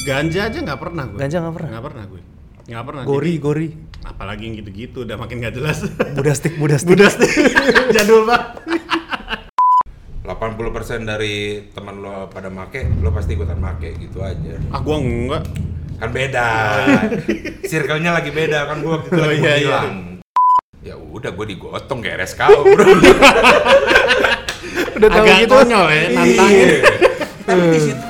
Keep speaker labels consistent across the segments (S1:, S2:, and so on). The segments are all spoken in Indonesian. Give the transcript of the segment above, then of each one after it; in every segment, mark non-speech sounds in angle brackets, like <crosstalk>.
S1: Ganja aja nggak pernah gue.
S2: Ganja nggak pernah?
S1: Nggak pernah gue. Nggak pernah.
S2: Gori,
S1: Jadi,
S2: gori.
S1: apalagi yang gitu-gitu udah makin nggak jelas.
S2: Budastik, budastik.
S1: Budas <laughs> nih. Jadul banget.
S3: 80% dari teman lo pada make, lo pasti ikutan make gitu aja.
S1: Ah gua enggak.
S3: Kan beda. <laughs> Circle-nya lagi beda kan gua waktu itu
S1: Oh,
S3: lagi
S1: iya, iya.
S3: bilang. Ya udah gua digotong kayak RSKO, Bro. <laughs>
S2: Udah tahu
S1: Agak
S2: gitu.
S1: konyol ya, nantangin.
S3: Iya. Tapi di situ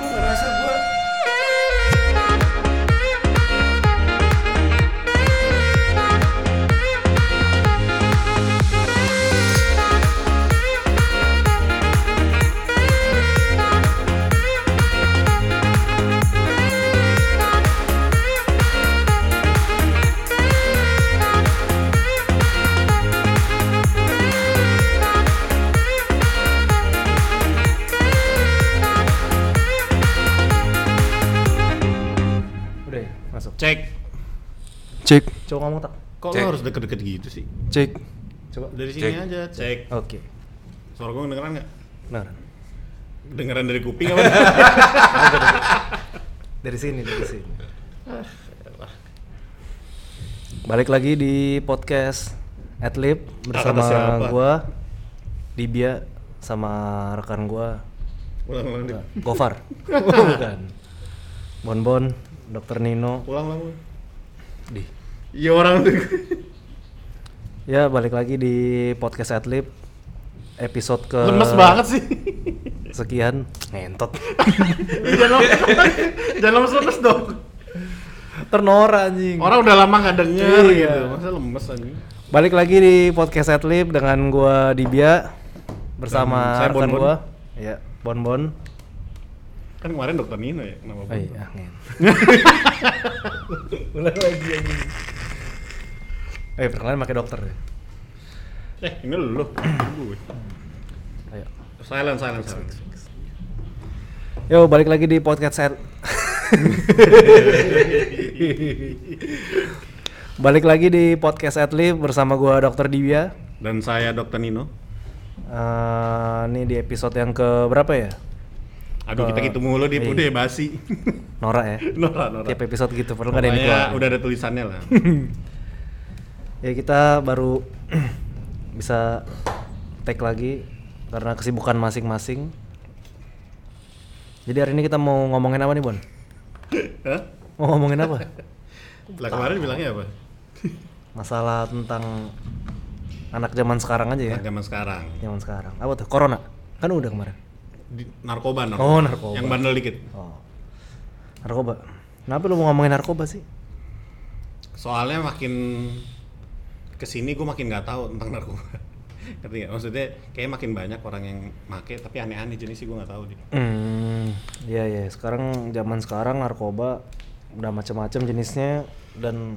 S2: Coba ngomong tak?
S1: Kok
S3: Cek.
S1: lo harus deket-deket gitu sih?
S2: Cek. Coba.
S1: Dari sini
S3: Cek.
S1: aja, cek.
S2: Oke.
S1: Suara gua kedengeran nggak?
S2: Nah,
S1: Dengeran dari kuping apa? <laughs>
S2: dari sini, dari sini. Balik lagi di podcast Adlib bersama gua Dibia sama rekan gua
S1: Ulang-ulang deh.
S2: Gofar. <laughs> Bukan. Bonbon, Dokter Nino.
S1: Ulang-ulang.
S2: Di.
S1: Iya orang tuh.
S2: Ya, balik lagi di podcast Adlib episode ke
S1: Lemes banget sih.
S2: sekian ngentot <laughs>
S1: jangan lemes, jangan lemes-lemes dong.
S2: ternora anjing
S1: Orang udah lama nggak denger
S2: Iya.
S1: gitu. Masa lemes anjing?
S2: balik lagi di podcast Adlib dengan gua Dibia bersama
S1: Dan saya
S2: rekan
S1: Bonbon.
S2: gua ya Bonbon
S1: Kan kemarin dokter Nino ya, kenapa?
S2: oh iya ngen <laughs> ulang lagi anjing eh perkenalan pakai dokter ya
S1: Eh, ini lu. <clears throat>
S2: Ayo
S1: Silent, silent, silent.
S2: yo balik lagi di podcast Ad <laughs> balik lagi di podcast Adlib bersama gua Dokter Dibia
S1: Dan saya dokter Nino.
S2: Eh, ini di episode yang ke berapa ya?
S1: Aduh, kita gitu mulu di udah basi.
S2: Nora ya. <laughs>
S1: Nora, Nora.
S2: Tiap episode gitu, perlu nggak ada yang dikeluarin.
S1: udah ada tulisannya lah. <laughs>
S2: Ya kita baru <clears throat> bisa take lagi karena kesibukan masing-masing. Jadi hari ini kita mau ngomongin apa nih Bon?
S1: Hah?
S2: Mau ngomongin apa?
S1: Lah kemarin bilangnya apa?
S2: Masalah tentang anak zaman sekarang aja ya.
S1: Nah, zaman sekarang.
S2: Zaman sekarang. Apa tuh? Corona? Kan udah kemarin.
S1: Di, narkoba, narkoba.
S2: Oh, narkoba.
S1: Yang bandel dikit.
S2: Oh. Narkoba. Kenapa lu mau ngomongin narkoba sih?
S1: Soalnya makin ke sini gue makin nggak tahu tentang narkoba. <laughs> Ngerti nggak? Maksudnya kayak makin banyak orang yang make tapi aneh-aneh jenisnya gue nggak tahu deh.
S2: Hmm, iya iya. Sekarang zaman sekarang narkoba udah macam-macam jenisnya dan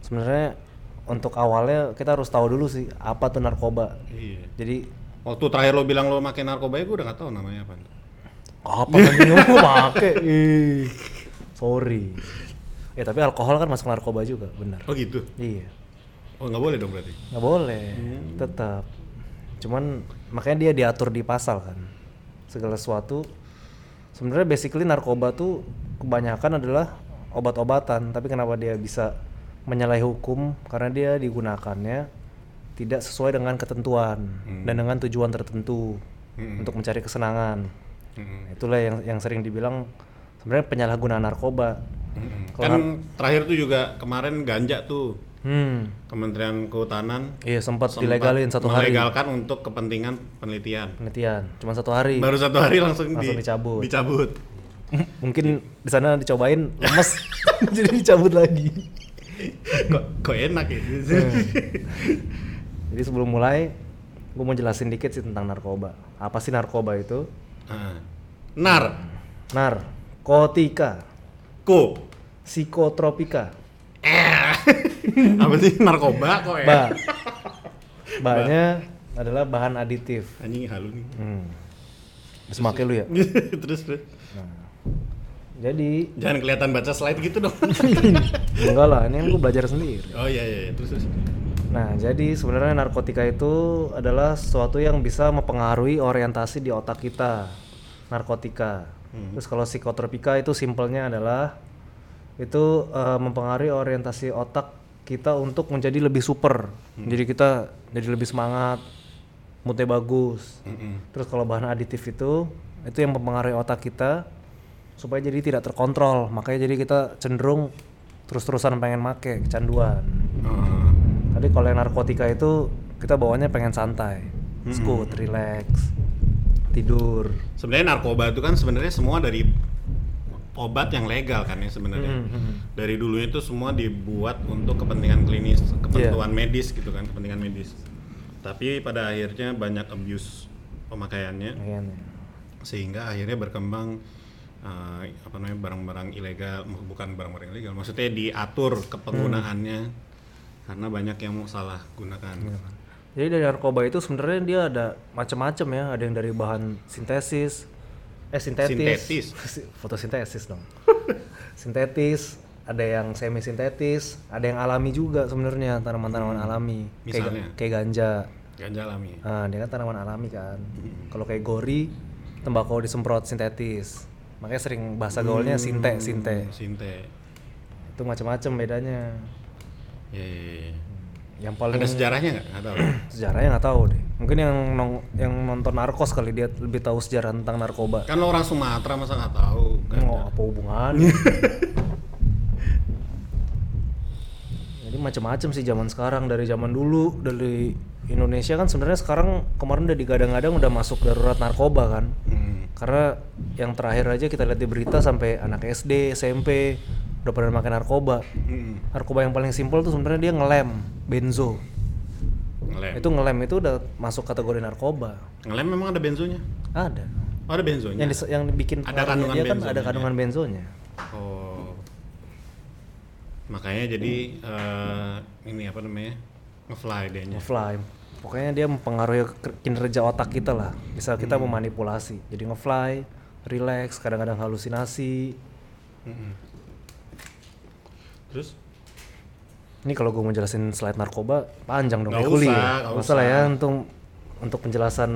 S2: sebenarnya untuk awalnya kita harus tahu dulu sih apa tuh narkoba.
S1: Iya.
S2: Jadi
S1: Waktu terakhir lo bilang lo make narkoba ya gue udah nggak tahu namanya apa.
S2: apa anjing lu pakai? Ih, Sorry. Ya tapi alkohol kan masuk narkoba juga, benar.
S1: Oh gitu.
S2: Iya.
S1: Oh nggak boleh dong berarti.
S2: nggak boleh, tetap. Cuman makanya dia diatur di pasal kan. Segala sesuatu sebenarnya basically narkoba tuh kebanyakan adalah obat-obatan, tapi kenapa dia bisa menyalahi hukum karena dia digunakannya tidak sesuai dengan ketentuan dan dengan tujuan tertentu
S1: Hmm.
S2: untuk mencari kesenangan.
S1: Mm-mm.
S2: Itulah yang yang sering dibilang sebenarnya penyalahgunaan narkoba. Kalau
S1: Kan terakhir tuh juga kemarin ganja tuh
S2: Hmm,
S1: Kementerian Kehutanan
S2: iya sempat
S1: sempat
S2: dilegalin satu hari
S1: melegalkan untuk kepentingan penelitian.
S2: penelitian, cuma satu hari.
S1: Baru satu hari langsung,
S2: Langsung
S1: di-
S2: dicabut.
S1: Dicabut.
S2: mungkin di sana dicobain lemes <laughs> jadi dicabut lagi
S1: kok, kok enak ya?
S2: jadi sebelum mulai gue mau jelasin dikit sih tentang narkoba apa sih narkoba itu
S1: Ah. Nar,
S2: narkotika
S1: ko,
S2: psikotropika
S1: apa sih narkoba kok ya?
S2: ba Ba-nya adalah bahan aditif
S1: Anjing halu nih.
S2: hmm. Make lu ya <laughs>
S1: terus terus.
S2: jadi
S1: Jangan kelihatan baca slide gitu dong. <laughs>
S2: enggak lah ini kan gue belajar sendiri
S1: oh iya iya iya. terus terus.
S2: Nah, jadi sebenarnya narkotika itu adalah sesuatu yang bisa mempengaruhi orientasi di otak kita. Narkotika. Terus kalau psikotropika itu simpelnya adalah itu eh, mempengaruhi orientasi otak kita untuk menjadi lebih super. Jadi kita jadi lebih semangat, moodnya bagus.
S1: Mm-mm.
S2: Terus kalau bahan aditif itu itu yang mempengaruhi otak kita supaya jadi tidak terkontrol. Makanya jadi kita cenderung terus-terusan pengen make kecanduan.
S1: Ah,
S2: Tadi kalau yang narkotika itu kita bawanya pengen santai, scoot, relax, tidur.
S1: sebenarnya narkoba itu kan sebenarnya semua dari obat yang legal kan ya sebenarnya.
S2: Mhm.
S1: Dari dulunya itu semua dibuat untuk kepentingan klinis, kepentingan
S2: Iya.
S1: medis gitu kan, kepentingan medis. Tapi pada akhirnya banyak abuse pemakaiannya sehingga akhirnya berkembang eh, apa namanya barang-barang ilegal, bukan barang-barang ilegal, maksudnya diatur kepenggunaannya karena banyak yang mau salah gunakan.
S2: Jadi dari narkoba itu sebenarnya dia ada macam-macam ya, ada yang dari bahan sintesis, eh sintetis,
S1: Sintetis. <laughs>
S2: fotosintesis dong, <laughs> sintetis, ada yang semi sintetis, ada yang alami juga sebenarnya tanaman-tanaman alami,
S1: Misalnya?
S2: kayak, kayak ganja,
S1: Ganja alami.
S2: nah dia kan tanaman alami kan, kalau kayak gori, tembakau disemprot sintetis, makanya sering bahasa gaulnya sinte, sinte,
S1: Sinte.
S2: itu macam-macam bedanya,
S1: Ya, ya, ya.
S2: Yang paling
S1: Ada sejarahnya nggak? Nggak tahu. <clears throat>
S2: sejarahnya nggak tahu deh mungkin yang nong- yang nonton narkos kali dia lebih tahu sejarah tentang narkoba
S1: kan lo orang Sumatera masa nggak tahu? Kan?
S2: oh, apa hubungannya <laughs> jadi macam-macam sih zaman sekarang dari zaman dulu dari Indonesia kan sebenarnya sekarang kemarin udah digadang-gadang udah masuk darurat narkoba kan
S1: Hmm.
S2: karena yang terakhir aja kita lihat di berita sampai anak SD SMP udah pada makan narkoba
S1: Hmm.
S2: narkoba yang paling simpel tuh sebenarnya dia ngelem benzo
S1: Ngelem.
S2: itu ngelem itu udah masuk kategori narkoba
S1: Ngelem memang ada benzonya?
S2: ada
S1: Oh, ada benzonya?
S2: yang dis- yang bikin
S1: Ada kandungan
S2: dia kan
S1: benzonya
S2: ada kandungan benzonya
S1: Oh. Makanya jadi eh, ini apa namanya? Ngefly dia
S2: ngefly pokoknya dia mempengaruhi kinerja otak kita lah bisa kita
S1: Hmm.
S2: memanipulasi jadi ngefly relax kadang-kadang halusinasi
S1: Terus?
S2: ini kalau gue mau jelasin slide narkoba panjang dong kuliah
S1: usah, nggak
S2: masalah
S1: usah.
S2: ya untuk untuk penjelasan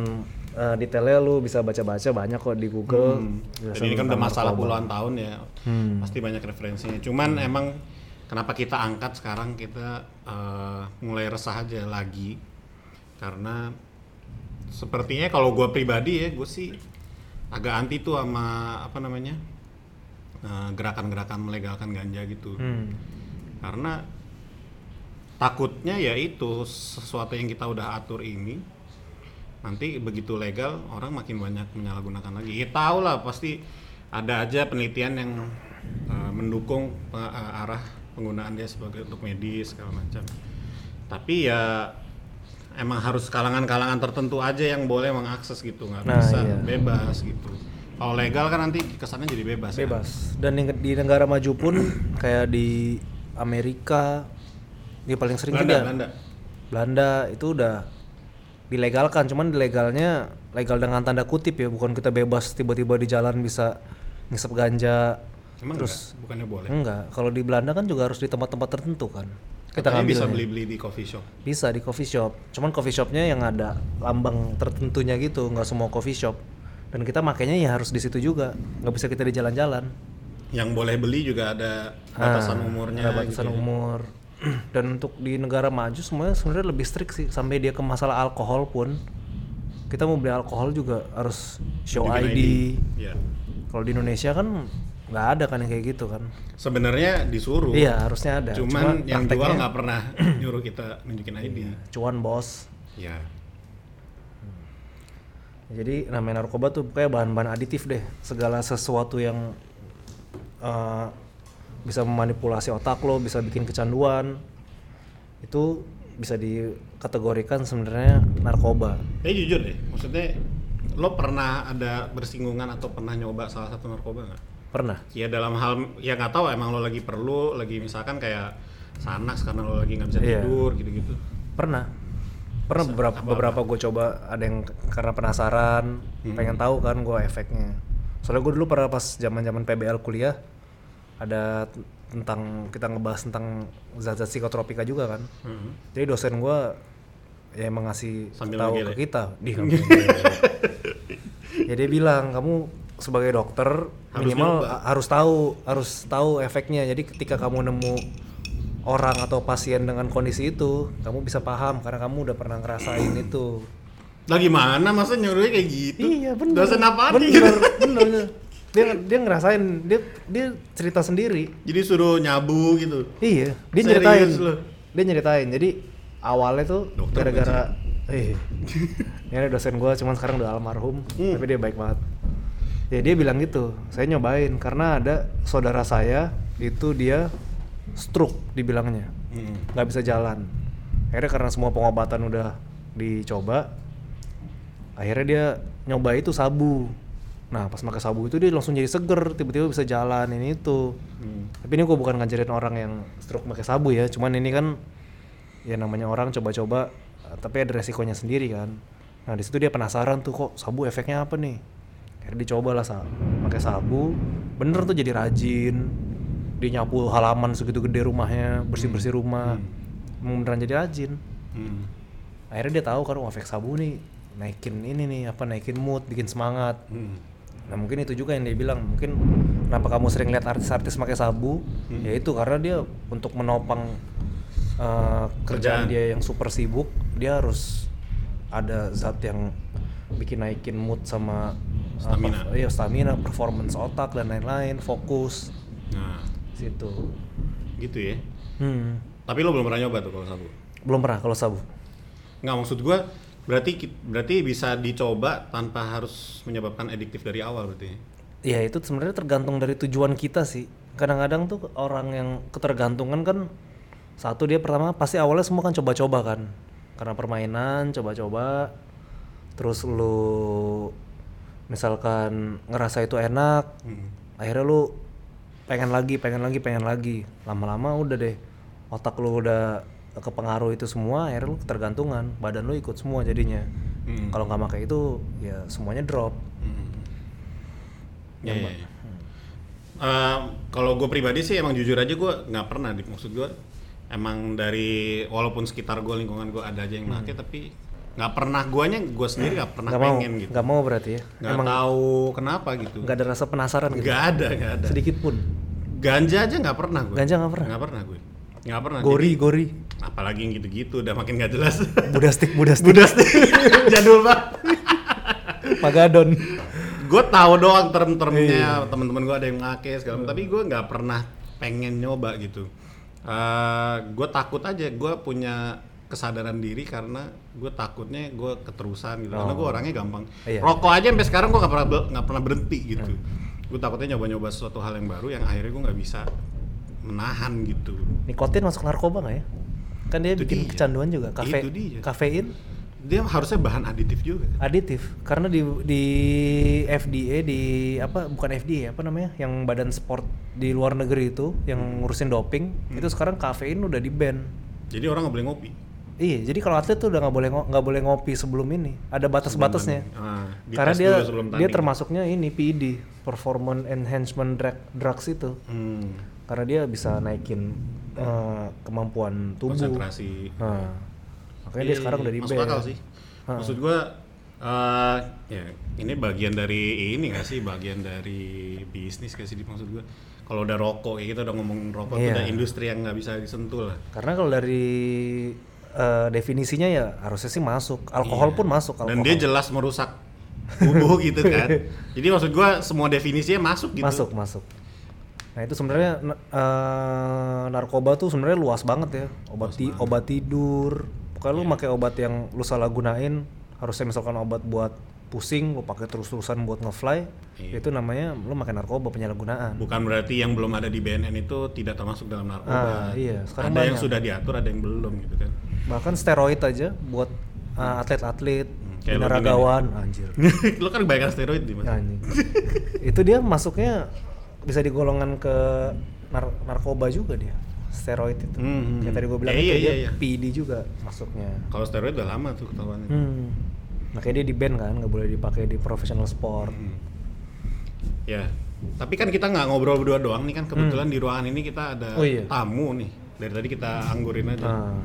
S2: eh, detailnya lu bisa baca-baca banyak kok di Google
S1: Hmm. Jadi ini kan udah masalah
S2: narkoba.
S1: puluhan tahun ya.
S2: Hmm.
S1: Pasti banyak referensinya. Cuman emang kenapa kita angkat sekarang kita eh, mulai resah aja lagi karena sepertinya kalau gue pribadi ya gue sih agak anti tuh sama apa namanya gerakan-gerakan melegalkan ganja gitu.
S2: Hmm.
S1: Karena takutnya ya itu sesuatu yang kita udah atur ini nanti begitu legal orang makin banyak menyalahgunakan lagi. Ya tahu lah pasti ada aja penelitian yang uh, mendukung pe- uh, arah penggunaan dia sebagai untuk medis segala macam. Tapi ya emang harus kalangan-kalangan tertentu aja yang boleh mengakses gitu nggak
S2: Nah,
S1: bisa
S2: iya.
S1: bebas gitu. Kalau legal kan nanti kesannya jadi bebas. ya.
S2: bebas dan di, di negara maju pun <clears throat> kayak di Amerika dia paling sering
S1: Belanda, Belanda.
S2: Belanda itu udah dilegalkan cuman dilegalnya legal dengan tanda kutip ya bukan kita bebas tiba-tiba di jalan bisa ngisep ganja
S1: Emang
S2: terus
S1: enggak? bukannya boleh?
S2: enggak kalau di Belanda kan juga harus di tempat-tempat tertentu kan kita
S1: Katanya bisa beli-beli di coffee shop.
S2: bisa di coffee shop cuman coffee shopnya yang ada lambang tertentunya gitu nggak semua coffee shop dan kita makainya ya harus di situ juga nggak bisa kita di jalan-jalan
S1: Yang boleh beli juga ada batasan
S2: Ah,
S1: umurnya.
S2: ada batasan
S1: gitu ya.
S2: umur <clears throat> dan untuk di negara maju semuanya sebenarnya lebih strict sih sampai dia ke masalah alkohol pun kita mau beli alkohol juga harus show
S1: Tunjukin
S2: ID,
S1: Iya.
S2: kalau di Indonesia kan nggak ada kan yang kayak gitu kan
S1: Sebenarnya disuruh.
S2: iya harusnya ada
S1: Cuman yang jual nggak pernah <clears throat> nyuruh kita nunjukin ID.
S2: cuan bos
S1: Iya.
S2: Jadi namanya narkoba tuh kayak bahan-bahan aditif deh segala sesuatu yang eh, bisa memanipulasi otak lo bisa bikin kecanduan itu bisa dikategorikan sebenarnya narkoba
S1: Tapi jujur deh, maksudnya lo pernah ada bersinggungan atau pernah nyoba salah satu narkoba nggak?
S2: pernah
S1: Ya dalam hal ya nggak tahu emang lo lagi perlu, lagi misalkan kayak sanas karena lo lagi nggak bisa
S2: Iya.
S1: tidur gitu-gitu.
S2: pernah pernah beberapa beberapa gue coba ada yang karena penasaran pengen tahu kan gue efeknya. Soalnya gue dulu pernah pas zaman zaman PBL kuliah ada tentang kita ngebahas tentang zat-zat psikotropika juga kan.
S1: Mhm.
S2: jadi dosen gue ya emang ngasih
S1: Sambil
S2: tahu ke kita. Di ya dia bilang kamu sebagai dokter
S1: Harus
S2: minimal
S1: nyoba.
S2: ha- harus tahu harus tahu efeknya. Jadi ketika kamu nemu orang atau pasien dengan kondisi itu, kamu bisa paham karena kamu udah pernah ngerasain itu.
S1: Lah gimana masa nyuruhnya kayak gitu?
S2: Iya bener.
S1: Dosen apaan
S2: bener,
S1: gitu?
S2: bener. Dia dia ngerasain dia dia cerita sendiri.
S1: Jadi suruh nyabu gitu.
S2: Iya, dia
S1: Serius
S2: nyeritain.
S1: lu?
S2: Dia nyeritain. Jadi awalnya tuh gara-gara eh <laughs> ini ada dosen gua cuman sekarang udah almarhum,
S1: Hmm.
S2: tapi dia baik banget. Ya dia bilang gitu, saya nyobain karena ada saudara saya itu dia stroke dibilangnya,
S1: Hmm.
S2: nggak bisa jalan. Akhirnya karena semua pengobatan udah dicoba, akhirnya dia nyoba itu sabu. Nah pas pakai sabu itu dia langsung jadi seger, tiba-tiba bisa jalan ini itu.
S1: Hmm.
S2: Tapi ini gue bukan ngajarin orang yang stroke pakai sabu ya, cuman ini kan ya namanya orang coba-coba, tapi ada resikonya sendiri kan. Nah di situ dia penasaran tuh kok sabu efeknya apa nih? Akhirnya dicoba lah pakai sabu, bener tuh jadi rajin, dia nyapu halaman segitu gede rumahnya, bersih-bersih rumah, beneran jadi rajin.
S1: Hmm.
S2: Akhirnya dia tahu kan, efek sabu nih naikin ini nih apa naikin mood, bikin semangat.
S1: Hmm.
S2: Nah mungkin itu juga yang dia bilang mungkin kenapa kamu sering lihat artis-artis pakai sabu ya itu karena dia untuk menopang uh, kerjaan
S1: Kerjaan.
S2: dia yang super sibuk dia harus ada zat yang bikin naikin mood sama uh,
S1: Stamina.
S2: perf- iya stamina, performance otak dan lain-lain, fokus
S1: Nah,
S2: situ.
S1: gitu ya.
S2: Hmm.
S1: Tapi lo belum pernah nyoba tuh kalau sabu?
S2: Belum pernah kalau sabu.
S1: Nggak maksud gua berarti berarti bisa dicoba tanpa harus menyebabkan adiktif dari awal berarti.
S2: Ya itu sebenarnya tergantung dari tujuan kita sih. Kadang-kadang tuh orang yang ketergantungan kan satu dia pertama pasti awalnya semua kan coba-coba kan. Karena permainan coba-coba terus lu misalkan ngerasa itu enak,
S1: Hmm.
S2: akhirnya lu pengen lagi, pengen lagi, pengen lagi. Lama-lama udah deh otak lu udah kepengaruh itu semua, akhirnya lu ketergantungan, badan lu ikut semua jadinya.
S1: Hmm.
S2: Kalau nggak pakai itu ya semuanya drop.
S1: Hmm. Ya, ya, ya. Eh, kalau gue pribadi sih emang jujur aja gue nggak pernah di maksud gue emang dari walaupun sekitar gue lingkungan gue ada aja yang pakai tapi nggak pernah guanya gue sendiri nggak pernah
S2: mau
S1: pengen gitu
S2: nggak mau berarti ya
S1: nggak tahu kenapa gitu
S2: nggak ada rasa penasaran gitu
S1: nggak ada nggak ada
S2: sedikit pun
S1: ganja aja nggak pernah gue
S2: ganja nggak pernah?
S1: Nggak pernah gue nggak pernah.
S2: Gori
S1: Jadi,
S2: gori.
S1: Apalagi yang gitu-gitu udah makin nggak jelas.
S2: Budastik <laughs> budastik.
S1: Budas deh <laughs> jadul banget
S2: pagadon.
S1: Gue tahu doang term-termnya teman-teman gue ada yang ngake segala macam, tapi gue nggak pernah pengen nyoba gitu. Eh gue takut aja gue punya kesadaran diri karena gue takutnya gue keterusan gitu. Karena gue orangnya gampang.
S2: Iya.
S1: rokok aja sampai sekarang gue nggak pernah nggak pernah berhenti gitu gue takutnya nyoba-nyoba sesuatu hal yang baru yang akhirnya gue nggak bisa menahan gitu
S2: nikotin masuk narkoba nggak ya kan dia
S1: Itu
S2: bikin
S1: dia.
S2: kecanduan juga kafe
S1: Itu dia.
S2: kafein
S1: dia harusnya bahan aditif juga kan?
S2: aditif karena di di FDA di apa bukan FDA apa namanya yang badan sport di luar negeri itu yang ngurusin doping
S1: Hmm.
S2: itu sekarang kafein udah di ban
S1: jadi orang nggak boleh ngopi
S2: iya jadi kalau atlet tuh udah nggak boleh nggak boleh ngopi sebelum ini. Ada batas-batasnya.
S1: Ah,
S2: karena dia dia termasuknya ini PED performance enhancement drug drugs itu.
S1: Hmm,
S2: karena dia bisa naikin eh, kemampuan tubuh.
S1: Konsentrasi.
S2: Nah makanya dia
S1: Iya,
S2: sekarang udah di
S1: masuk akal sih. Maksud gua eh ya ini bagian dari ini gak sih? Bagian dari bisnis gak sih maksud gua. Kalau udah rokok ya kita udah ngomong rokok itu
S2: Iya.
S1: udah industri yang nggak bisa disentuh lah.
S2: karena kalau dari eh, definisinya ya harusnya sih masuk. Alkohol pun masuk
S1: Iya. Dan
S2: alkohol.
S1: dia jelas merusak tubuh gitu kan. <laughs> Jadi maksud gua semua definisinya masuk gitu.
S2: masuk masuk. Nah itu sebenarnya eh, narkoba tuh sebenarnya luas banget ya. Obat ti- obat tidur. Pokoknya lu pakai obat yang lu salah gunain harusnya misalkan obat buat pusing lu pakai terus-terusan buat ngefly
S1: Iya.
S2: itu namanya lu pakai narkoba penyalahgunaan
S1: Bukan berarti yang belum ada di BNN itu tidak termasuk dalam
S2: Ah,
S1: narkoba.
S2: iya, sekarang
S1: ada yang
S2: banyak.
S1: sudah diatur, ada yang belum gitu kan.
S2: bahkan steroid aja buat uh, atlet-atlet
S1: Hmm, kayak lu
S2: binaragawan anjir <laughs>
S1: Lo kan kebanyakan steroid nih mas.
S2: anjing itu dia masuknya bisa digolongan ke nar- narkoba juga dia steroid itu
S1: Hmm,
S2: yang tadi gue bilang
S1: iya,
S2: itu
S1: iya,
S2: dia
S1: iya.
S2: PED juga masuknya
S1: Kalau steroid udah lama tuh ketahuannya.
S2: hmm. Makanya dia di ban kan nggak boleh dipakai di professional sport
S1: Hmm. Ya, tapi kan kita nggak ngobrol berdua doang nih kan kebetulan di ruangan ini kita ada
S2: Oh, iya.
S1: tamu nih. Dari tadi kita anggurin aja.
S2: nah,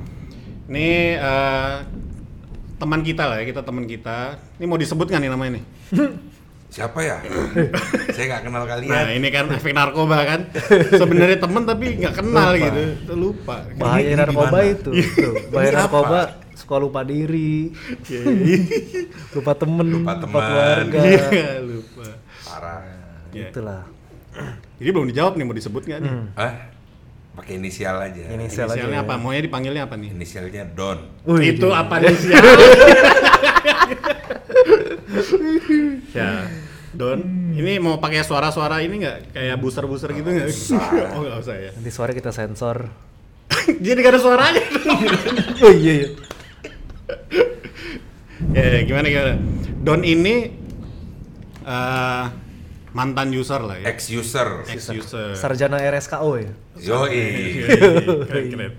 S1: Ini eh, teman kita lah ya, kita teman kita. Ini mau disebut nggak nih namanya nih? <laughs>
S3: siapa ya? <laughs> saya nggak kenal kalian.
S1: Nah ini kan <laughs> efek narkoba kan. Sebenarnya temen tapi nggak kenal
S2: Lupa.
S1: gitu. Itu lupa.
S2: bahaya
S3: ini
S2: narkoba itu tuh, bahaya
S3: Ini
S2: narkoba suka lupa diri <laughs> lupa temen
S3: Lupa teman.
S2: keluarga <laughs>
S1: Iya lupa.
S3: Parah.
S1: Ya.
S2: itulah
S1: Jadi belum dijawab nih mau disebut nggak nih?
S3: Ah, pakai inisial aja.
S2: Inisial aja
S1: Inisialnya
S2: ya.
S1: apa? Maunya dipanggilnya apa nih?
S3: Inisialnya Don.
S2: Wih,
S1: itu
S2: gila.
S1: apa inisial? <laughs> ya. Don, ini mau pakai suara-suara ini nggak? Kayak buser-buser gitu nggak?
S3: usah.
S1: oh nggak usah ya.
S2: nanti suara kita sensor
S1: Jadi gak ada suaranya.
S2: oh iya iya <laughs>
S1: ya, ya, gimana gimana? Don ini eh, mantan user lah ya.
S3: Ex user.
S1: Ex user.
S2: sarjana RSKO ya <laughs>
S1: keren.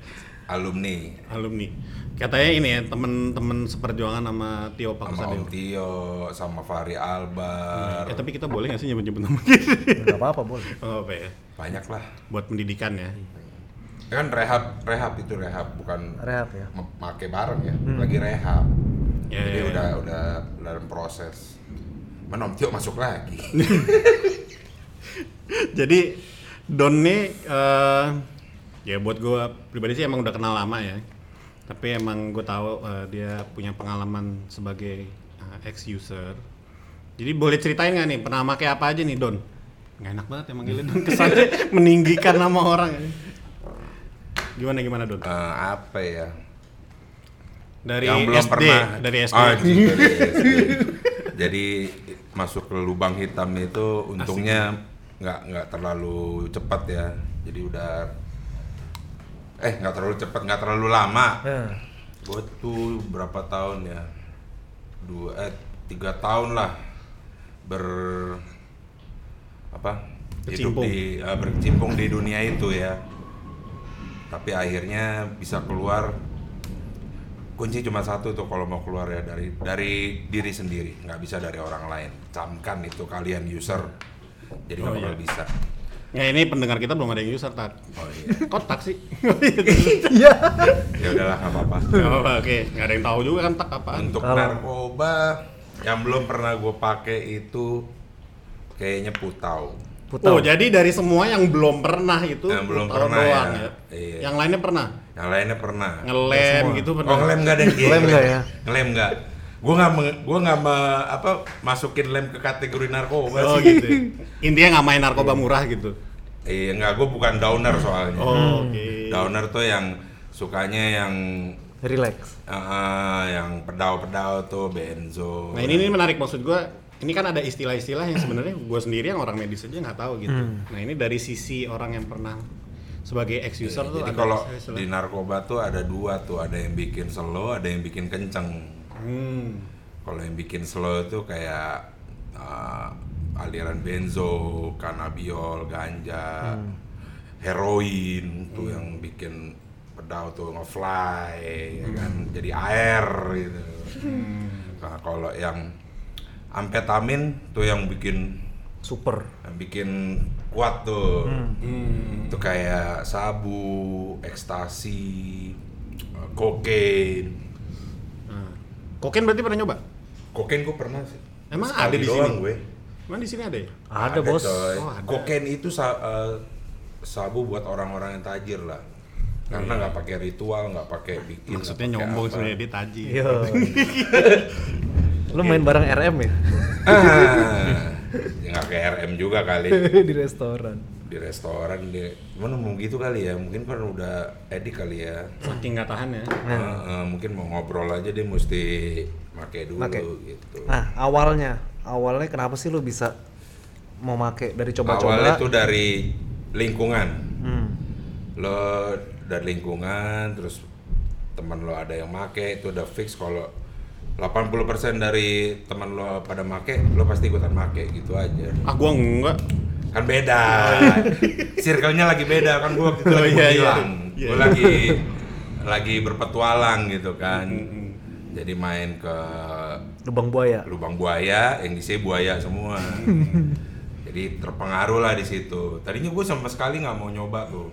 S3: Alumni.
S1: Alumni. Katanya ini ya temen-temen seperjuangan sama Tio
S3: Sama
S1: Pakusadewa.
S3: Om Tio, sama Fahri Albar.
S1: Ya tapi kita boleh nggak sih nyebut-nyebut nama gitu?
S2: nggak apa-apa boleh
S1: Oh, apa ya?
S3: Banyak lah.
S1: Buat pendidikan ya.
S3: Ya kan rehab, rehab itu rehab bukan
S2: rehab ya
S3: me- make bareng ya. Lagi rehab.
S1: Ya,
S3: Jadi
S1: ya, ya.
S3: udah udah dalam proses. Mana Om Tio masuk lagi. <laughs>
S1: Jadi Don nih eh, ya buat gue pribadi sih emang udah kenal lama ya. Tapi emang gue tahu eh, dia punya pengalaman sebagai eh, ex user. Jadi boleh ceritain nggak nih pernah pakai apa aja nih Don? Nggak enak banget ya manggilnya Don kesannya <laughs> meninggikan nama orang. Gimana gimana Don?
S3: Eh, apa ya?
S1: Dari
S3: yang belum
S1: SD,
S3: pernah
S1: dari SD.
S3: Ah, dari SD. Jadi masuk ke lubang hitam itu untungnya nggak nggak terlalu cepat ya. Jadi udah eh nggak terlalu cepat nggak terlalu lama.
S2: ya.
S3: Gue tuh berapa tahun ya? Dua eh tiga tahun lah ber apa hidup di eh, berkecimpung di dunia itu ya. Tapi akhirnya bisa keluar kunci cuma satu tuh kalau mau keluar ya dari dari diri sendiri nggak bisa dari orang lain camkan itu kalian user jadi nggak
S1: Oh,
S3: bakal
S1: iya.
S3: bisa
S1: Ya ini pendengar kita belum ada yang user tak.
S3: oh iya <laughs>
S1: Kok tak sih? <laughs>
S2: iya
S3: ya udahlah nggak apa-apa
S1: Gak apa-apa, oke. Nggak ada yang tahu juga kan tak apaan.
S3: untuk
S2: Kalau-
S3: narkoba yang belum pernah gue pakai itu kayaknya putau
S2: Putau.
S1: Oh, jadi dari semua yang belum pernah itu
S3: Yang belum
S1: Putau
S3: pernah
S1: doang
S3: ya.
S1: ya.
S3: Iya.
S1: Yang lainnya pernah.
S3: yang lainnya pernah
S1: Ngelem gitu pernah.
S3: oh ngelem nggak ada yang
S2: Ngelem nggak ya?
S3: ngelem nggak gue nggak me- gua nggak me- apa masukin lem ke kategori narkoba
S1: Oh
S3: sih
S1: gitu. Intinya nggak main narkoba murah gitu.
S3: iya nggak gue bukan downer soalnya
S1: Oh, oke.
S3: downer tuh yang sukanya yang
S2: relax
S3: Ah, yang pedau-pedau tuh benzo.
S1: Nah, ini, ini menarik maksud gua. Ini kan ada istilah-istilah yang sebenarnya gua sendiri yang orang medis aja nggak tahu gitu.
S3: Hmm.
S1: Nah, ini dari sisi orang yang pernah sebagai ex user tuh
S3: Jadi
S1: ada
S3: kalau di narkoba tuh ada dua tuh, ada yang bikin slow, ada yang bikin kenceng.
S1: Hmm.
S3: Kalau yang bikin slow itu kayak ah, aliran benzo, kanabiol, ganja, heroin tuh yang bikin pedau tuh ngefly, ya kan, jadi air gitu. Nah, kalau yang amfetamin tuh yang bikin
S2: super
S3: yang bikin kuat tuh.
S1: Hmm.
S3: Itu kayak sabu, ekstasi, eh, kokain.
S1: Nah. Kokain berarti pernah nyoba?
S3: Kokain gue pernah sih.
S1: Emang
S3: Sekali
S1: ada di sini?
S3: gue.
S1: Emang di sini ada ya?
S2: ada, bos
S3: coy.
S1: Oh, ada.
S3: Kokain itu sa- eh, sabu buat orang-orang yang tajir lah. Karena nggak pakai ritual, nggak pakai bikin.
S1: Maksudnya nyombong sebenarnya dia taji. <laughs> <laughs>
S2: Lu main bareng RM ya
S3: Ah, ya nggak kayak RM juga kali <laughs>
S2: di restoran
S3: di restoran dia. Mana mau gitu kali ya? Mungkin kan udah edik kali ya.
S1: Saking nggak tahan ya.
S3: Eh, eh, mungkin mau ngobrol aja dia mesti pakai dulu
S2: Pakai.
S3: gitu.
S2: nah awalnya awalnya kenapa sih lu bisa mau make dari
S3: Awalnya
S2: coba-coba
S3: itu dari lingkungan.
S2: hmm.
S3: Lo dari lingkungan terus teman lo ada yang make itu udah fix kalau 80% dari teman lo pada make, lo pasti ikutan make gitu aja.
S1: Ah, gua enggak.
S3: Kan beda. Circle-nya lagi beda kan gua waktu itu
S1: Oh,
S3: lagi
S1: iya, iya.
S3: hilang.
S1: Iya.
S3: Gua lagi lagi berpetualang gitu kan.
S1: Mm-mm.
S3: Jadi main ke
S2: lubang buaya
S3: lubang buaya yang di buaya semua <laughs> jadi terpengaruh lah di situ tadinya gue sama sekali nggak mau nyoba tuh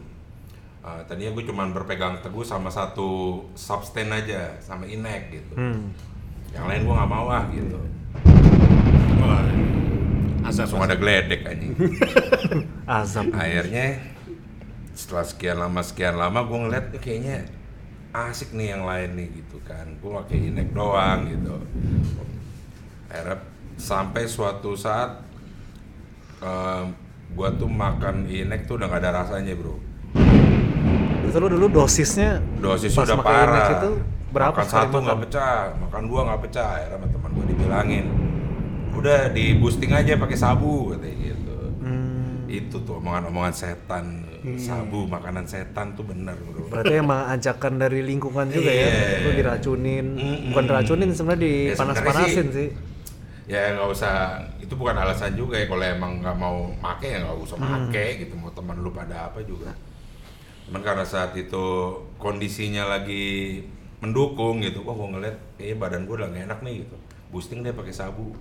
S3: Uh, tadinya gue cuman berpegang teguh sama satu substan aja sama inek gitu
S2: hmm.
S3: Yang lain gue nggak mau ah gitu.
S1: Wah.
S3: langsung ada geledek anjing. <laughs>
S2: Azab.
S3: akhirnya setelah sekian lama sekian lama gue ngeliat "Eh, kayaknya asik nih yang lain nih gitu kan. Gue pakai inek doang gitu. Akhirnya sampai suatu saat gue tuh makan inek tuh udah gak ada rasanya bro.
S2: Itu lu dulu dosisnya
S3: dosis udah parah.
S2: itu berapa
S3: makan satu nggak pecah makan dua nggak pecah akhirnya sama teman gue dibilangin udah di boosting aja pakai sabu katanya gitu
S2: Hmm,
S3: itu tuh omongan-omongan setan sabu makanan setan tuh bener bro
S2: berarti emang ajakan dari lingkungan juga ya.
S3: Iya.
S2: Lu diracunin,
S3: Mm-mm.
S2: bukan diracunin sebenarnya
S3: Ya,
S2: dipanas-panasin
S3: sebenarnya
S2: sih.
S3: ya nggak usah itu bukan alasan juga ya kalau emang nggak mau make ya nggak usah
S2: Hmm.
S3: make gitu mau teman lu pada apa juga cuman karena saat itu kondisinya lagi mendukung gitu. Wah gue ngeliat kayaknya badan gue udah gak enak nih gitu. Boosting deh pakai sabu.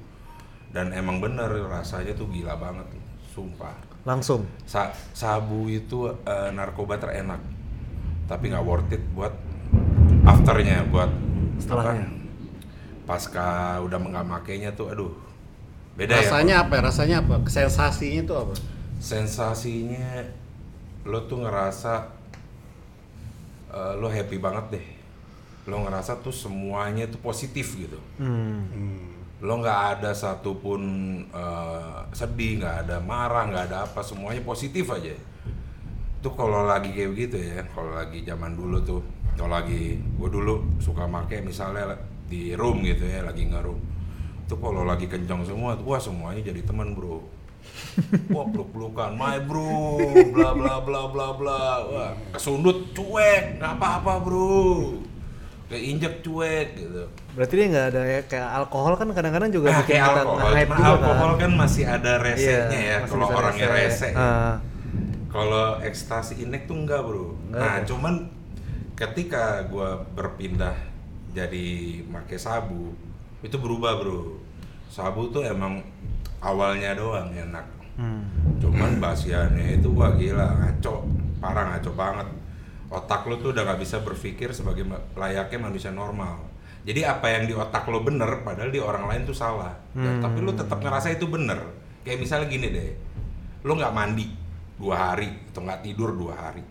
S3: Dan emang bener rasanya tuh gila banget tuh sumpah.
S2: Langsung.
S3: Sa- sabu itu eh, narkoba terenak. Tapi nggak worth it buat afternya buat
S2: Setelahnya.
S3: apa, pasca udah nggak makainya tuh aduh beda ya
S1: rasanya apa ya? rasanya apa? Sensasinya itu apa?
S3: Sensasinya lo tuh ngerasa eh, lo happy banget deh lo ngerasa tuh semuanya tuh positif gitu.
S2: Hmm.
S3: lo nggak ada satupun eh, sedih nggak ada marah nggak ada apa semuanya positif aja. Itu kalau lagi kayak begitu ya kalau lagi zaman dulu tuh kalau lagi gue dulu suka make misalnya di room gitu ya lagi ngeroom. Itu kalau lagi kencang semua tuh wah semuanya jadi teman bro. <laughs> Wah peluk pelukan my bro bla bla bla bla bla. Wah kesundut cuek nggak apa apa bro kayak injek cuek gitu
S2: Berarti dia nggak ada ya, kayak alkohol kan kadang-kadang juga
S3: Nah,
S2: bikin
S3: kayak
S2: kita
S3: alkohol,
S2: juga
S3: alkohol
S2: kan.
S3: kan masih ada resenya
S2: Iya,
S3: ya, kalau orangnya rese. ya.
S2: Ah.
S3: Kalau ekstasi inek tuh enggak bro.
S2: Enggak
S3: nah
S2: ada.
S3: cuman ketika gua berpindah jadi make sabu itu berubah bro. Sabu tuh emang awalnya doang enak.
S2: Hmm.
S3: Cuman basiannya itu wah gila ngaco, parah ngaco banget. Otak lo tuh udah nggak bisa berpikir sebagai layaknya manusia normal. Jadi apa yang di otak lo bener, padahal di orang lain tuh salah. Dan-
S2: Hmm.
S3: tapi lo tetap ngerasa itu bener. Kayak misalnya gini deh, lo nggak mandi dua hari atau nggak tidur dua hari.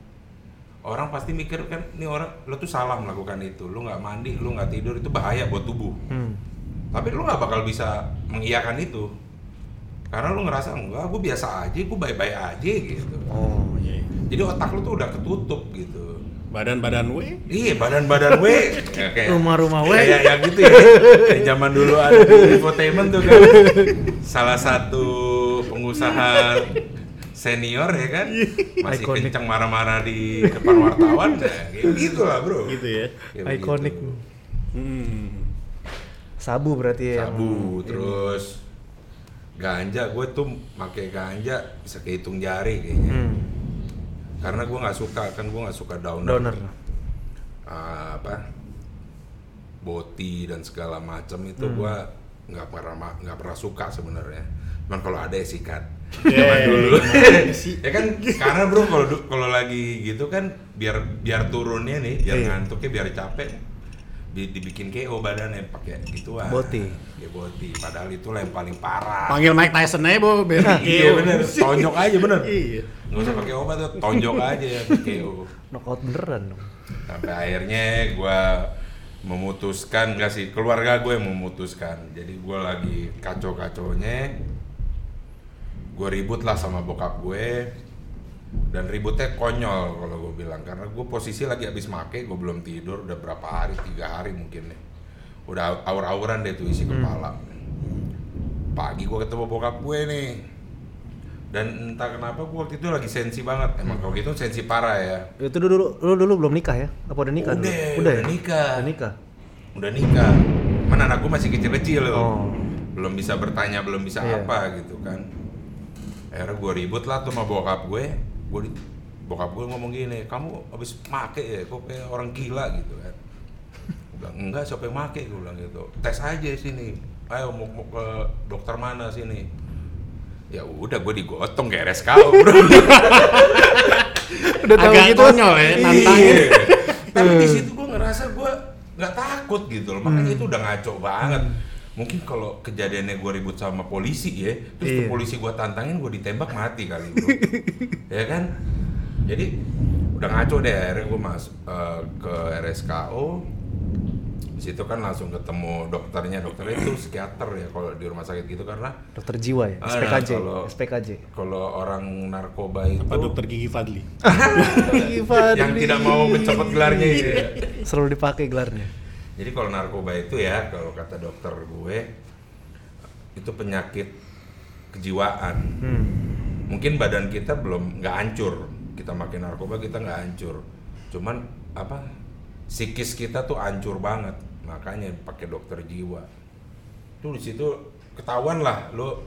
S3: Orang pasti mikir kan, ini orang lo tuh salah melakukan itu. Lo nggak mandi, lo nggak tidur itu bahaya buat tubuh.
S2: Hmm.
S3: Tapi lo nggak bakal bisa mengiyakan itu. Karena lo ngerasa enggak, gue biasa aja, gue baik-baik aja gitu.
S1: oh iya
S3: Jadi otak lo tuh udah ketutup gitu.
S1: Badan-badan we
S3: Iya badan-badan ya, <laughs> kayak
S2: Rumah-rumah we.
S3: kayak yang gitu ya. Kayak zaman dulu ada di infotainment tuh kan. Salah satu pengusaha senior ya kan masih
S2: Iconic.
S3: kencang marah-marah di depan wartawan ya <laughs> kayak gitu lah bro
S1: gitu ya
S2: Iconic.
S3: begitu.
S1: hmm.
S2: Sabu berarti ya. yang-
S3: sabu terus ganja gue tuh pakai ganja bisa kehitung jari kayaknya
S2: Hmm.
S3: Karena gue nggak suka kan gue nggak suka downer,
S2: Downer.
S3: Ah, apa boti dan segala macam itu
S2: Hmm.
S3: gue nggak pernah nggak pernah suka sebenarnya cuman kalau ada ya sikat <laughs>
S1: Yeah.
S3: zaman dulu <laughs> ya kan karena bro kalau kalau lagi gitu kan biar biar turunnya nih biar
S2: Iya.
S3: ngantuknya biar capek di- dibikin KO badannya pakai gituan.
S2: Boti.
S3: ya boti. Padahal itu lah yang paling parah.
S1: Panggil Mike Tyson aja bo biar
S3: iya bener. tonjok aja bener.
S1: Iya.
S3: Nggak usah pakai obat tuh tonjok aja ya KO
S2: Knockout beneran dong.
S3: sampai akhirnya gue memutuskan nggak sih keluarga gue yang memutuskan. Jadi gue lagi kacau kacaunya gue ribut lah sama bokap gue dan ributnya konyol kalau gue bilang karena gue posisi lagi habis make gue belum tidur udah berapa hari tiga hari mungkin deh udah aur-auran deh tuh isi kepala pagi gue ketemu bokap gue nih dan entah kenapa gue waktu itu lagi sensi banget emang kalau gitu sensi parah ya
S2: Itu dulu lu dulu belum nikah ya? Apa udah nikah?
S3: Udah,
S2: dulu?
S3: udah
S2: ya?
S3: nikah.
S2: Udah nikah.
S3: udah nikah mana anak gue masih kecil-kecil loh
S2: Oh.
S3: belum bisa bertanya belum bisa
S2: Iya.
S3: apa gitu kan akhirnya gue ribut lah tuh sama bokap gue gue di- bokap gue ngomong gini kamu habis make ya? Kok kayak orang gila gitu kan? Gua bilang enggak siapa yang make? Gue bilang gitu. Tes aja sini. Ayo mau, mau ke dokter mana sini? Ya udah gue digotong kayak RSKO bro. <laughs>
S2: Udah tahu
S1: agak
S2: gitu.
S1: konyol ya nantangin
S3: Iya. Tapi di situ gue ngerasa gue nggak takut gitu loh. Makanya itu udah ngaco banget. Mungkin kalau kejadiannya gue ribut sama polisi ya terus
S2: Iya.
S3: polisi gue tantangin gue ditembak mati kali bro <laughs> ya kan jadi udah ngaco deh akhirnya gue masuk eh, ke RSKO di situ kan langsung ketemu dokternya dokternya itu psikiater ya kalau di rumah sakit gitu karena
S2: Dokter jiwa ya,
S3: Ah,
S2: SPKJ,
S3: kalau-
S2: SPKJ.
S3: kalau orang narkoba itu
S1: Apa dokter gigi Fadli? <laughs>
S3: yang tidak mau mencopot gelarnya itu ya.
S2: Selalu dipakai gelarnya.
S3: Jadi kalau narkoba itu ya, kalau kata dokter gue, itu penyakit kejiwaan.
S2: Hmm.
S3: Mungkin badan kita belum nggak hancur, kita makin narkoba kita nggak hancur. Cuman apa? Psikis kita tuh hancur banget, makanya pakai dokter jiwa. Tuh di situ ketahuan lah, lo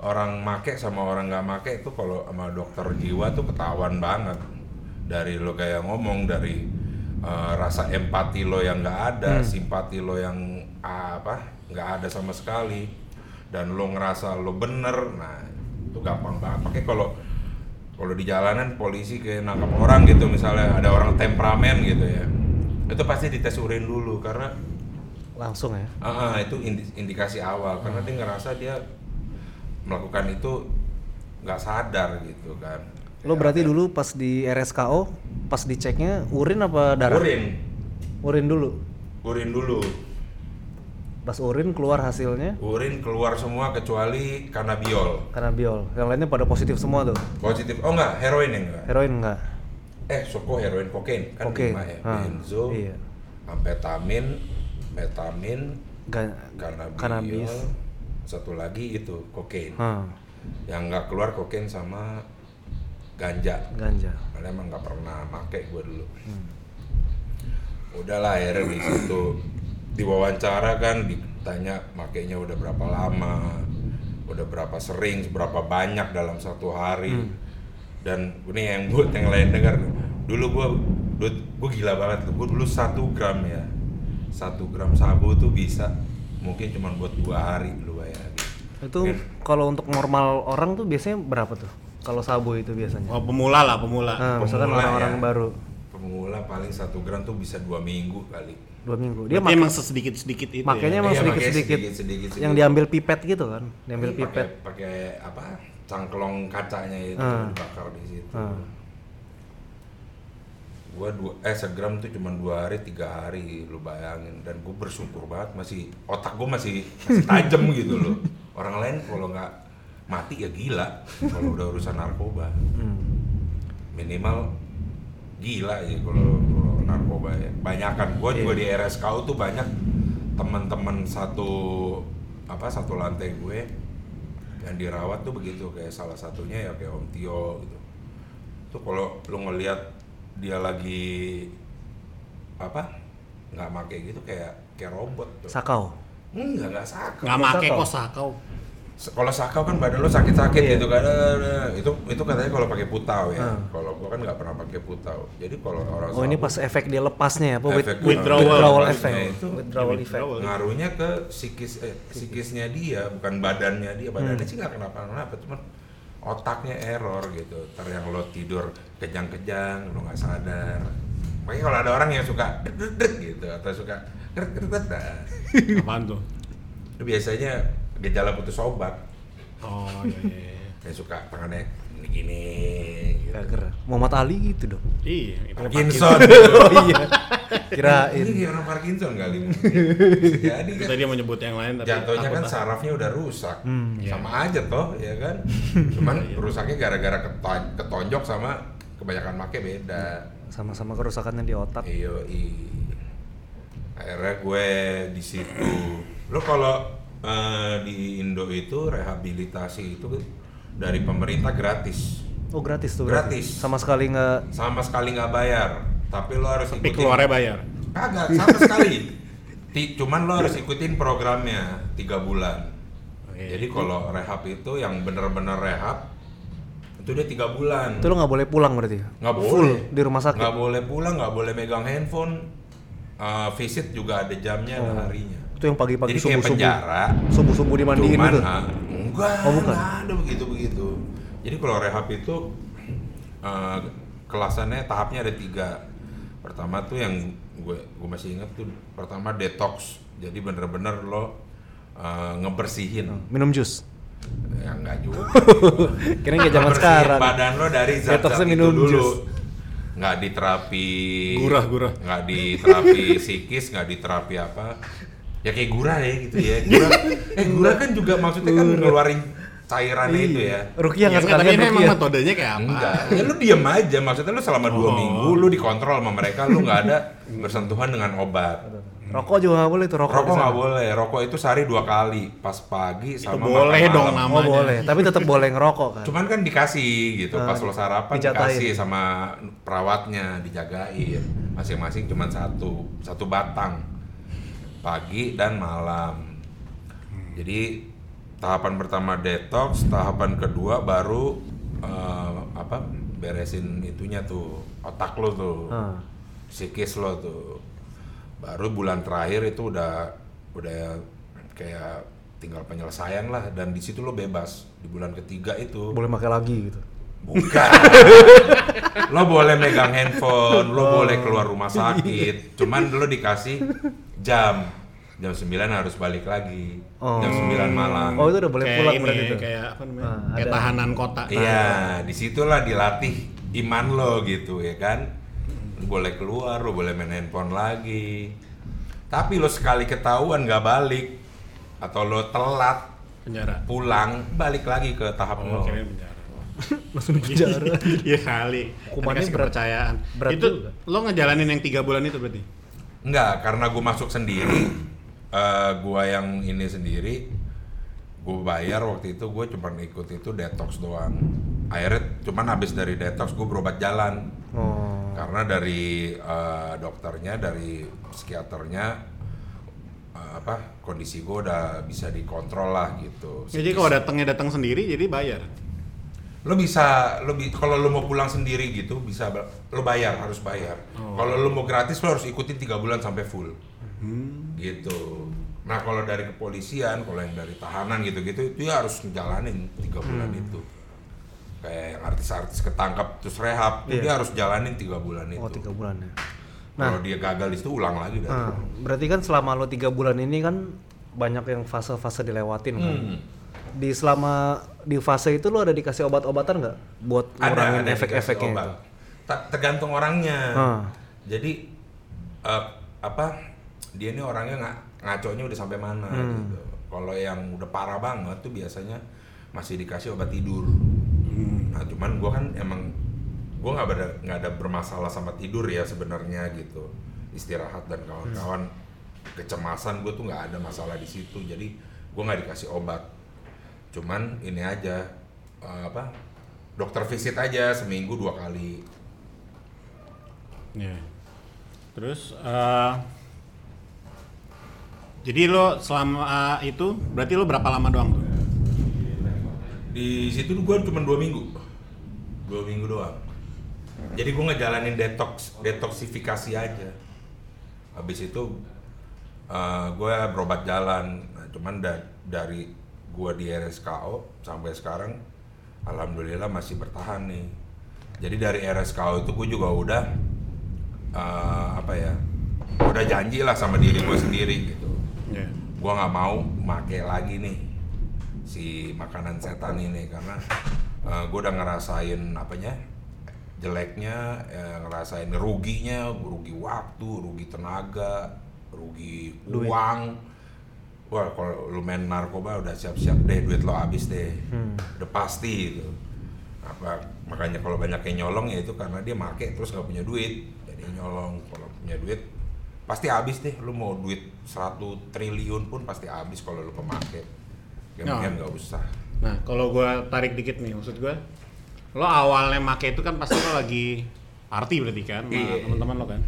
S3: orang make sama orang nggak make itu kalau sama dokter jiwa tuh ketahuan banget. Dari lo kayak ngomong dari eh, rasa empati lo yang nggak ada, simpati lo yang ah, apa nggak ada sama sekali, dan lo ngerasa lo bener, nah itu gampang banget. Pakai kalau kalau di jalanan polisi kayak nangkap orang gitu misalnya ada orang temperamen gitu ya, itu pasti dites urin dulu karena
S2: Langsung ya.
S3: Ah, ah, itu indi- indikasi awal karena dia ngerasa dia melakukan itu nggak sadar gitu kan.
S2: Lo berarti dulu pas di RSKO, pas diceknya urin apa darah?
S3: Urin,
S2: Urin dulu.
S3: urin dulu.
S2: Pas urin keluar hasilnya
S3: Urin keluar semua kecuali kanabiol.
S2: kanabiol. Yang lainnya pada positif semua tuh.
S3: Positif. Oh enggak, heroin ya enggak?
S2: Heroin enggak?
S3: Eh, soko heroin kokain kan
S2: Kokain.
S3: lima ya.
S2: Ah,
S3: Benzo,
S2: iya.
S3: amfetamin, metamin, kanabiol,
S2: Kanabis.
S3: satu lagi itu kokain.
S2: Hah,
S3: Yang nggak keluar kokain sama ganja.
S2: ganja.
S3: Karena emang nggak pernah make gue dulu.
S2: Hmm.
S3: Udahlah akhirnya di situ diwawancara kan ditanya makainya udah berapa lama, udah berapa sering, berapa banyak dalam satu hari.
S2: Hmm.
S3: Dan ini yang buat yang lain dengar, dulu gue gue gila banget gue dulu satu gram ya, satu gram sabu tuh bisa mungkin cuma buat dua hari lu bayangin.
S2: Itu kalau untuk normal orang tuh biasanya berapa tuh? Kalau sabu itu biasanya.
S1: Oh pemula lah pemula.
S2: Nah, misalkan
S3: pemula
S2: orang-orang
S3: ya.
S2: baru
S3: Pemula paling satu gram tuh bisa dua minggu kali.
S2: dua minggu. Dia mak-
S1: emang sedikit sedikit itu.
S2: makanya
S1: ya.
S2: emang
S3: Iya,
S2: sedikit-sedikit
S3: sedikit-sedikit
S2: yang
S3: sedikit.
S2: diambil pipet gitu kan, diambil
S3: Ini pakai-
S2: pipet.
S3: pakai apa cangklong kacanya itu
S2: Ah.
S3: dibakar di situ
S2: Ah.
S3: gua dua eh segram tuh cuma dua hari tiga hari lu bayangin dan gue bersyukur banget masih otak gue masih, masih tajam gitu loh <laughs> orang lain kalau nggak mati ya gila kalau udah urusan narkoba
S2: Hmm.
S3: minimal gila ya kalau narkoba ya banyakan gue juga
S2: Iya.
S3: di RSKU tuh banyak teman-teman satu apa satu lantai gue yang dirawat tuh begitu kayak salah satunya ya kayak Om Tio gitu tuh kalau lu ngelihat dia lagi apa nggak make gitu kayak kayak robot tuh
S2: Sakau.
S3: enggak nggak sakit
S1: Nggak make
S2: Sakau.
S1: kok sakau.
S3: Kalau sakau kan badan lo sakit-sakit
S2: Iya.
S3: gitu kan Eh, itu itu katanya kalau pakai putau ya
S2: Hmm.
S3: kalau gua kan nggak pernah pakai putau jadi kalau orang
S2: Oh ini pas efek dia lepasnya ya, apa
S3: Efek
S1: withdrawal.
S2: withdrawal
S3: Nah,
S2: effect,
S3: itu
S2: withdrawal effect.
S3: ngaruhnya ke psikis eh, psikisnya dia bukan badannya dia badannya
S2: Hmm.
S3: sih nggak kenapa-kenapa cuma otaknya error gitu ntar yang lo tidur kejang-kejang lo nggak sadar makanya kalau ada orang yang suka deg gitu atau suka keret keret
S1: Apaan tuh?
S3: biasanya gejala putus obat
S1: Oh iya iya. iya.
S3: yang suka tangannya gini-gini gitu.
S2: Gager. Muhammad Ali gitu dong.
S1: Iya, itu
S3: Parkinson
S2: Oh iya.
S3: ini
S2: Kirain.
S3: kayak orang Parkinson kali <laughs> jadi kan
S1: dia mau nyebut yang lain tapi
S3: jatuhnya
S1: takut
S3: kan sarafnya udah rusak
S2: Hmm,
S1: iya.
S3: sama aja toh ya kan <laughs> cuman rusaknya gara-gara keton- ketonjok sama kebanyakan make beda
S2: Sama-sama kerusakannya di otak.
S3: iyo akhirnya gue di situ lo kalau eh, di Indo itu rehabilitasi itu dari pemerintah gratis
S2: Oh gratis tuh. berarti?
S3: Gratis.
S2: Sama sekali nggak.
S3: sama sekali nggak bayar tapi lo harus
S1: Tapi
S3: ikutin
S1: keluarnya bayar.
S3: Kagak, sama sekali. Ti- cuman lo harus ikutin programnya tiga bulan.
S1: Oke.
S3: Jadi kalau rehab itu yang bener-bener rehab itu dia tiga bulan.
S2: Itu lo nggak boleh pulang berarti.
S3: Nggak
S2: Full
S3: boleh.
S2: di rumah sakit.
S3: Nggak boleh pulang, nggak boleh megang handphone. Uh, visit juga ada jamnya, ada
S2: Oh.
S3: harinya.
S2: Itu yang pagi-pagi
S3: Jadi kayak
S2: subuh-subuh.
S3: penjara.
S2: Subuh-subuh dimandiin
S3: Cuman,
S2: gitu.
S3: ah, enggak,
S2: Oh, bukan?
S3: enggak ada begitu-begitu. Jadi kalau rehab itu eh, kelasannya tahapnya ada tiga. Pertama tuh yang gue gue masih ingat tuh pertama detox. Jadi bener-bener lo eh, ngebersihin
S2: Minum jus.
S3: ya enggak juga <laughs>
S2: Kira kayak zaman
S3: Ngebersihin
S2: sekarang.
S3: badan lo dari zat-zat
S2: Detoxnya
S3: itu
S2: minum
S3: dulu
S2: jus.
S3: nggak diterapi
S1: Gurah, gurah.
S3: nggak diterapi psikis nggak diterapi apa ya kayak gurah ya gitu ya gurah eh gurah kan juga maksudnya kan ngeluarin cairannya itu ya
S2: Rukia
S1: Ya,
S2: nggak
S1: tapi
S2: sekalian
S1: ini emang metodenya kayak apa?
S3: Enggak, ya lu diem aja. Maksudnya lu selama dua
S1: Oh.
S3: minggu lu dikontrol sama mereka, lu nggak ada bersentuhan dengan obat.
S2: Rokok juga nggak boleh tuh rokok.
S3: Rokok nggak boleh, rokok itu sehari dua kali, pas pagi
S1: Itu
S3: sama
S1: boleh
S3: makan
S1: dong
S3: malam.
S1: namanya.
S2: Oh boleh, tapi tetap boleh ngerokok kan.
S3: Cuman kan dikasih gitu, pas lo sarapan
S2: dijatahin.
S3: dikasih sama perawatnya, dijagain. Masing-masing cuman satu, satu batang. Pagi dan malam. Jadi tahapan pertama detox, tahapan kedua baru eh, apa? beresin itunya tuh, otak lo tuh.
S2: Ah.
S3: Psikis lo tuh. Baru bulan terakhir itu udah udah kayak tinggal penyelesaian lah dan di situ lo bebas di bulan ketiga itu
S2: Boleh pakai lagi gitu.
S3: Bukan. lo boleh megang handphone, lo
S2: Oh.
S3: boleh keluar rumah sakit. Cuman lo dikasih jam. Jam 9 harus balik lagi.
S2: Oh.
S3: Jam 9 malam.
S2: Oh itu udah boleh
S1: kayak
S2: pulang
S1: ini,
S2: berarti tuh.
S1: kayak apa namanya?
S2: Ah,
S1: kayak
S2: ada.
S1: tahanan kota.
S3: Iya, di situlah dilatih iman lo gitu ya kan. Lo boleh keluar, lo boleh main handphone lagi. Tapi lo sekali ketahuan nggak balik atau lo telat
S1: penjara.
S3: pulang, balik lagi ke tahap
S1: Oh, kirain penjara. <laughs>
S2: Langsung di penjara. <laughs>
S1: Iya kali.
S2: Hukumannya berat-
S1: kepercayaan.
S2: berat
S1: itu
S2: juga.
S1: lo ngejalanin yang tiga bulan itu berarti?
S3: Enggak, karena gue masuk sendiri, <clears throat> eh gua yang ini sendiri, gue bayar waktu itu gue cuma ikut itu detox doang. Akhirnya cuman habis dari detox gue berobat jalan,
S2: Oh.
S3: karena dari eh, dokternya, dari psikiaternya, eh, apa kondisi gue udah bisa dikontrol lah gitu.
S1: Jadi kalau datangnya datang sendiri jadi bayar.
S3: Lo bisa lo bi- kalau lo mau pulang sendiri gitu bisa lo bayar harus bayar
S1: Oh.
S3: kalau lo mau gratis lo harus ikutin tiga bulan sampai full
S1: Hmm.
S3: gitu nah kalau dari kepolisian kalau yang dari tahanan gitu-gitu itu ya harus ngejalanin tiga bulan
S2: Hmm.
S3: itu kayak yang artis-artis ketangkap terus rehab
S2: Iya.
S3: dia harus jalanin tiga bulan itu
S2: Oh tiga bulan ya.
S3: kalau dia gagal di situ ulang lagi
S2: Nah, berarti kan selama lo tiga bulan ini kan banyak yang fase-fase dilewatin kan.
S3: Hmm.
S2: Di selama di fase itu lo ada dikasih obat-obatan nggak buat ngurangin efek-efeknya itu?
S3: tergantung orangnya
S2: Ah.
S3: jadi eh, apa dia ini orangnya nggak ngaconya udah sampai mana
S2: Hmm.
S3: gitu kalau yang udah parah banget tuh biasanya masih dikasih obat tidur
S1: Hmm.
S3: nah cuman gua kan emang gua nggak ada nggak ada bermasalah sama tidur ya sebenarnya gitu istirahat dan kawan-kawan kecemasan gue tuh nggak ada masalah di situ jadi gua nggak dikasih obat cuman ini aja eh, apa dokter visit aja seminggu dua kali.
S1: Iya. Terus eh, jadi lo selama eh, itu berarti lo berapa lama doang tuh?
S3: di situ gue cuma dua minggu. Dua minggu doang. Jadi gue ngejalanin detox detoksifikasi aja. Habis itu gue berobat jalan. Nah, cuman da- dari gue di RSKO sampai sekarang alhamdulillah masih bertahan nih. Jadi dari RSKO itu gue juga udah eh, apa ya udah janji lah sama diri gue sendiri gitu.
S1: Iya.
S3: gua nggak mau make lagi nih si makanan setan ini karena uh, gua udah ngerasain apanya jeleknya eh, ngerasain ruginya rugi waktu rugi tenaga rugi uang wah kalau lu main narkoba udah siap-siap deh duit lo habis deh. Udah pasti itu apa makanya kalau banyak yang nyolong ya itu karena dia make terus nggak punya duit. Jadi nyolong kalau punya duit pasti habis deh. Lu mau duit 100 triliun pun pasti habis kalau lu pemakai yang
S1: No.
S3: mendingan nggak usah.
S1: Nah kalau gua tarik dikit nih maksud gua lo awalnya make itu kan pasti lo lagi party berarti kan sama
S3: Iya.
S1: teman-teman lo kan.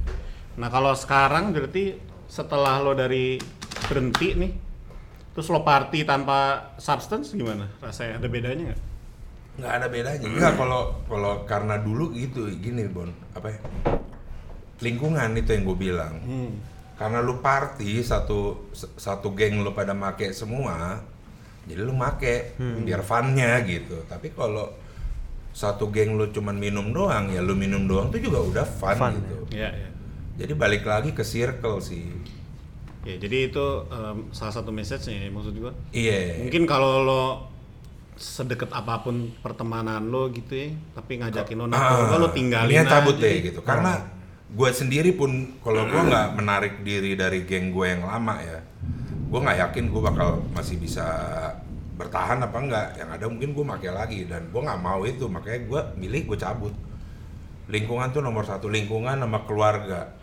S1: Nah kalau sekarang berarti setelah lo dari berhenti nih terus lo party tanpa substance gimana? Rasanya ada bedanya nggak?
S3: nggak ada bedanya. Nggak kalau kalau karena dulu gitu gini bon. Apa ya? Lingkungan itu yang gue bilang.
S1: Hmm.
S3: karena lu party satu satu geng lu pada make semua jadi lu make biar funnya gitu. Tapi kalau satu geng lu cuman minum doang ya lu minum doang tuh juga udah fun,
S2: Fun,
S3: gitu.
S1: Iya iya.
S3: jadi balik lagi ke circle sih
S1: Ya, jadi itu em, salah satu message-nya ya, maksud gua.
S3: Iya.
S1: Mungkin kalau lo sedekat apa pun pertemanan lo gitu ya, tapi ngajakin lo narkoba lo tinggalin
S3: Ah, cabut
S1: aja.
S3: deh gitu. Karena gue sendiri pun kalau gue nggak menarik diri dari geng gue yang lama ya, gue nggak yakin gue bakal masih bisa bertahan apa enggak. Yang ada mungkin gue pakai lagi dan gue nggak mau itu makanya gue milih gue cabut. Lingkungan tuh nomor satu lingkungan sama keluarga.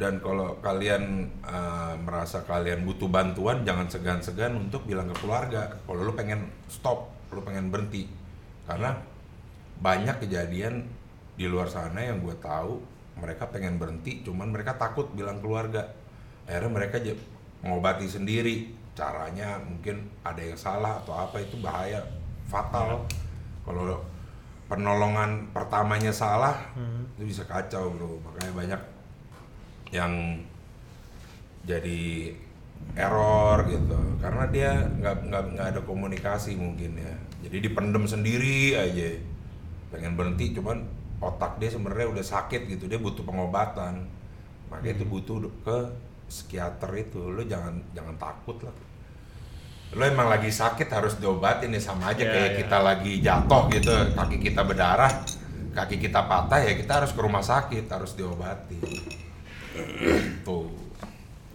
S3: Dan kalau kalian eh, merasa kalian butuh bantuan, jangan segan-segan untuk bilang ke keluarga. Kalau lu pengen stop, lu pengen berhenti, karena banyak kejadian di luar sana yang gue tahu mereka pengen berhenti, cuman mereka takut bilang keluarga. Akhirnya mereka mengobati sendiri. Caranya mungkin ada yang salah atau apa itu bahaya, fatal. Kalau penolongan pertamanya salah, itu bisa kacau bro. Makanya banyak yang jadi error gitu. Karena dia nggak nggak nggak ada komunikasi mungkin ya. Jadi dipendem sendiri aja. Pengen berhenti cuman otak dia sebenarnya udah sakit gitu. Dia butuh pengobatan. Makanya itu butuh ke psikiater itu. Lo jangan jangan takut lah. Lo emang lagi sakit harus diobatin ya. Sama aja
S1: Ya,
S3: kayak
S1: ya.
S3: kita lagi jatuh gitu. Kaki kita berdarah kaki kita patah ya kita harus ke rumah sakit harus diobati tuh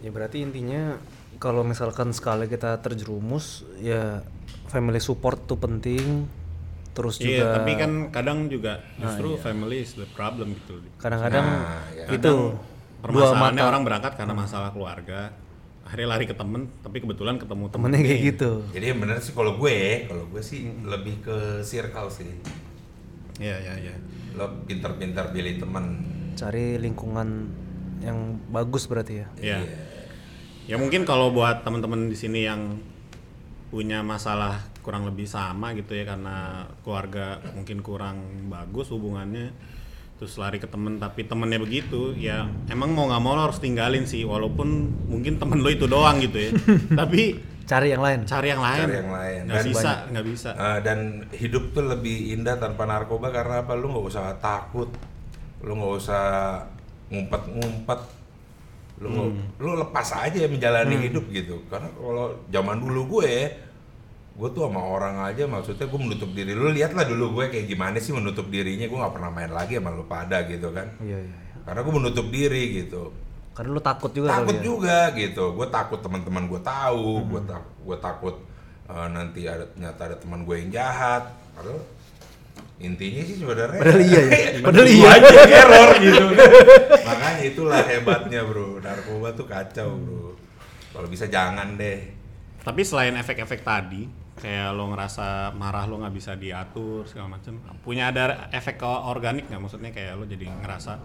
S2: Ya berarti intinya kalau misalkan sekali kita terjerumus ya family support tuh penting. Terus juga
S1: Iya, tapi kan kadang juga justru family is the problem gitu.
S2: kadang-kadang
S3: Nah, ya.
S2: itu
S1: Permasalahannya orang berangkat karena masalah keluarga, akhirnya lari ke temen, tapi kebetulan ketemu temen.
S2: temennya kayak gitu.
S3: Jadi yang bener sih kalau gue, kalau gue sih lebih ke circle sih.
S1: Iya, iya, iya.
S3: Lo pinter-pinter pilih temen.
S2: Cari lingkungan yang bagus berarti ya.
S1: Iya. Ya mungkin kalau buat teman-teman di sini yang punya masalah kurang lebih sama gitu ya karena keluarga mungkin kurang bagus hubungannya terus lari ke temen tapi temennya begitu ya emang mau nggak mau lo harus tinggalin sih walaupun mungkin temen lo itu doang gitu ya <laughs> tapi
S2: Cari yang lain.
S1: cari yang lain
S3: Cari yang lain.
S1: nggak bisa nggak bisa
S3: Eh, dan hidup tuh lebih indah tanpa narkoba karena apa? Lu nggak usah takut, lu nggak usah ngumpet-ngumpet, lu nggak- lu lepas aja menjalani hidup gitu. Karena kalau zaman dulu gue, gue tuh sama orang aja maksudnya gue menutup diri. Lu lihatlah dulu gue kayak gimana sih menutup dirinya. Gue nggak pernah main lagi sama lu pada gitu kan.
S2: Iya iya. iya.
S3: Karena gue menutup diri gitu.
S2: Karena lu takut juga
S3: takut
S2: ya.
S3: juga gitu gue takut teman-teman gue tahu gue tak gue takut eh, nanti ada ternyata ada teman gue yang jahat padahal intinya sih sebenarnya
S2: Padahal iya ya. <laughs> Padahal
S3: Gua
S2: iya.
S3: aja error gitu makanya itulah hebatnya bro narkoba tuh kacau bro kalau bisa jangan deh
S1: tapi selain efek-efek tadi kayak lo ngerasa marah lo nggak bisa diatur segala macam punya ada efek ke organik nggak maksudnya kayak lo jadi ngerasa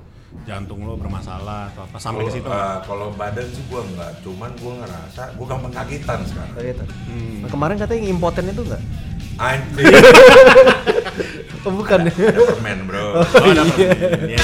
S1: jantung lo bermasalah atau apa sampai ke situ
S3: eh, kalau badan sih gue enggak cuman gue ngerasa gue gampang kagetan sekarang
S2: Kagetan.
S1: Hmm.
S2: Nah, kemarin katanya yang impoten itu enggak?
S3: Anjing.
S2: oh, bukan.
S3: Ada permen, Bro.
S1: Oh, oh iya.